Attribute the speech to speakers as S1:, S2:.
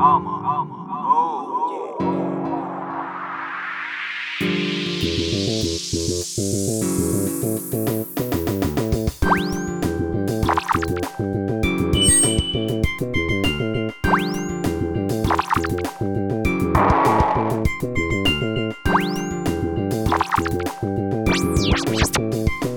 S1: armor. armor. Oh, yeah.